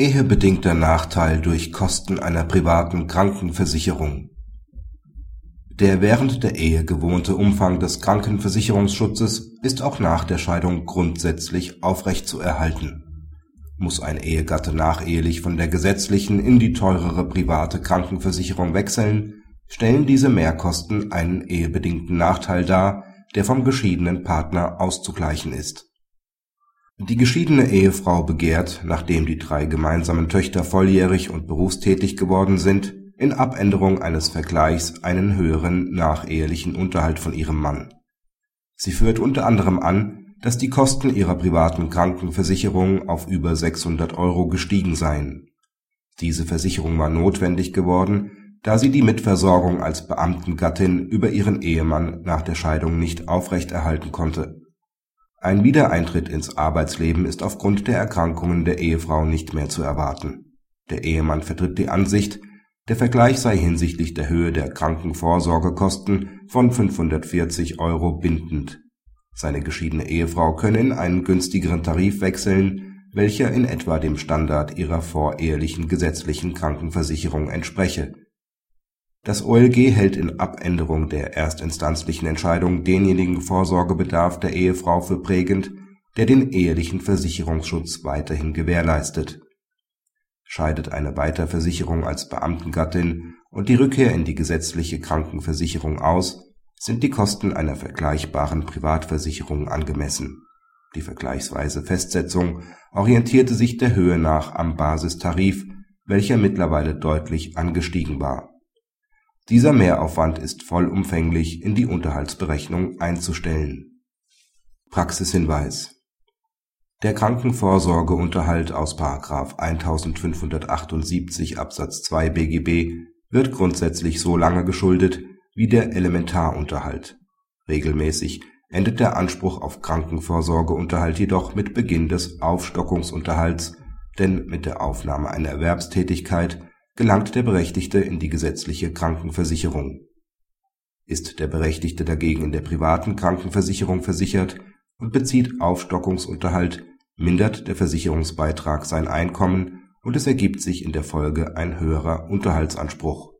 Ehebedingter Nachteil durch Kosten einer privaten Krankenversicherung Der während der Ehe gewohnte Umfang des Krankenversicherungsschutzes ist auch nach der Scheidung grundsätzlich aufrechtzuerhalten. Muss ein Ehegatte nachehelich von der gesetzlichen in die teurere private Krankenversicherung wechseln, stellen diese Mehrkosten einen ehebedingten Nachteil dar, der vom geschiedenen Partner auszugleichen ist die geschiedene Ehefrau begehrt, nachdem die drei gemeinsamen Töchter volljährig und berufstätig geworden sind, in Abänderung eines Vergleichs einen höheren nachehelichen Unterhalt von ihrem Mann. Sie führt unter anderem an, dass die Kosten ihrer privaten Krankenversicherung auf über 600 Euro gestiegen seien. Diese Versicherung war notwendig geworden, da sie die Mitversorgung als Beamtengattin über ihren Ehemann nach der Scheidung nicht aufrechterhalten konnte ein Wiedereintritt ins Arbeitsleben ist aufgrund der Erkrankungen der Ehefrau nicht mehr zu erwarten. Der Ehemann vertritt die Ansicht, der Vergleich sei hinsichtlich der Höhe der Krankenvorsorgekosten von 540 Euro bindend. Seine geschiedene Ehefrau könne in einen günstigeren Tarif wechseln, welcher in etwa dem Standard ihrer vorehelichen gesetzlichen Krankenversicherung entspreche das OLG hält in Abänderung der erstinstanzlichen Entscheidung denjenigen Vorsorgebedarf der Ehefrau für prägend, der den ehelichen Versicherungsschutz weiterhin gewährleistet. Scheidet eine Weiterversicherung als Beamtengattin und die Rückkehr in die gesetzliche Krankenversicherung aus, sind die Kosten einer vergleichbaren Privatversicherung angemessen. Die vergleichsweise Festsetzung orientierte sich der Höhe nach am Basistarif, welcher mittlerweile deutlich angestiegen war dieser Mehraufwand ist vollumfänglich in die Unterhaltsberechnung einzustellen. Praxishinweis Der Krankenvorsorgeunterhalt aus § 1578 Absatz 2 BGB wird grundsätzlich so lange geschuldet wie der Elementarunterhalt. Regelmäßig endet der Anspruch auf Krankenvorsorgeunterhalt jedoch mit Beginn des Aufstockungsunterhalts, denn mit der Aufnahme einer Erwerbstätigkeit gelangt der Berechtigte in die gesetzliche Krankenversicherung. Ist der Berechtigte dagegen in der privaten Krankenversicherung versichert und bezieht Aufstockungsunterhalt, mindert der Versicherungsbeitrag sein Einkommen und es ergibt sich in der Folge ein höherer Unterhaltsanspruch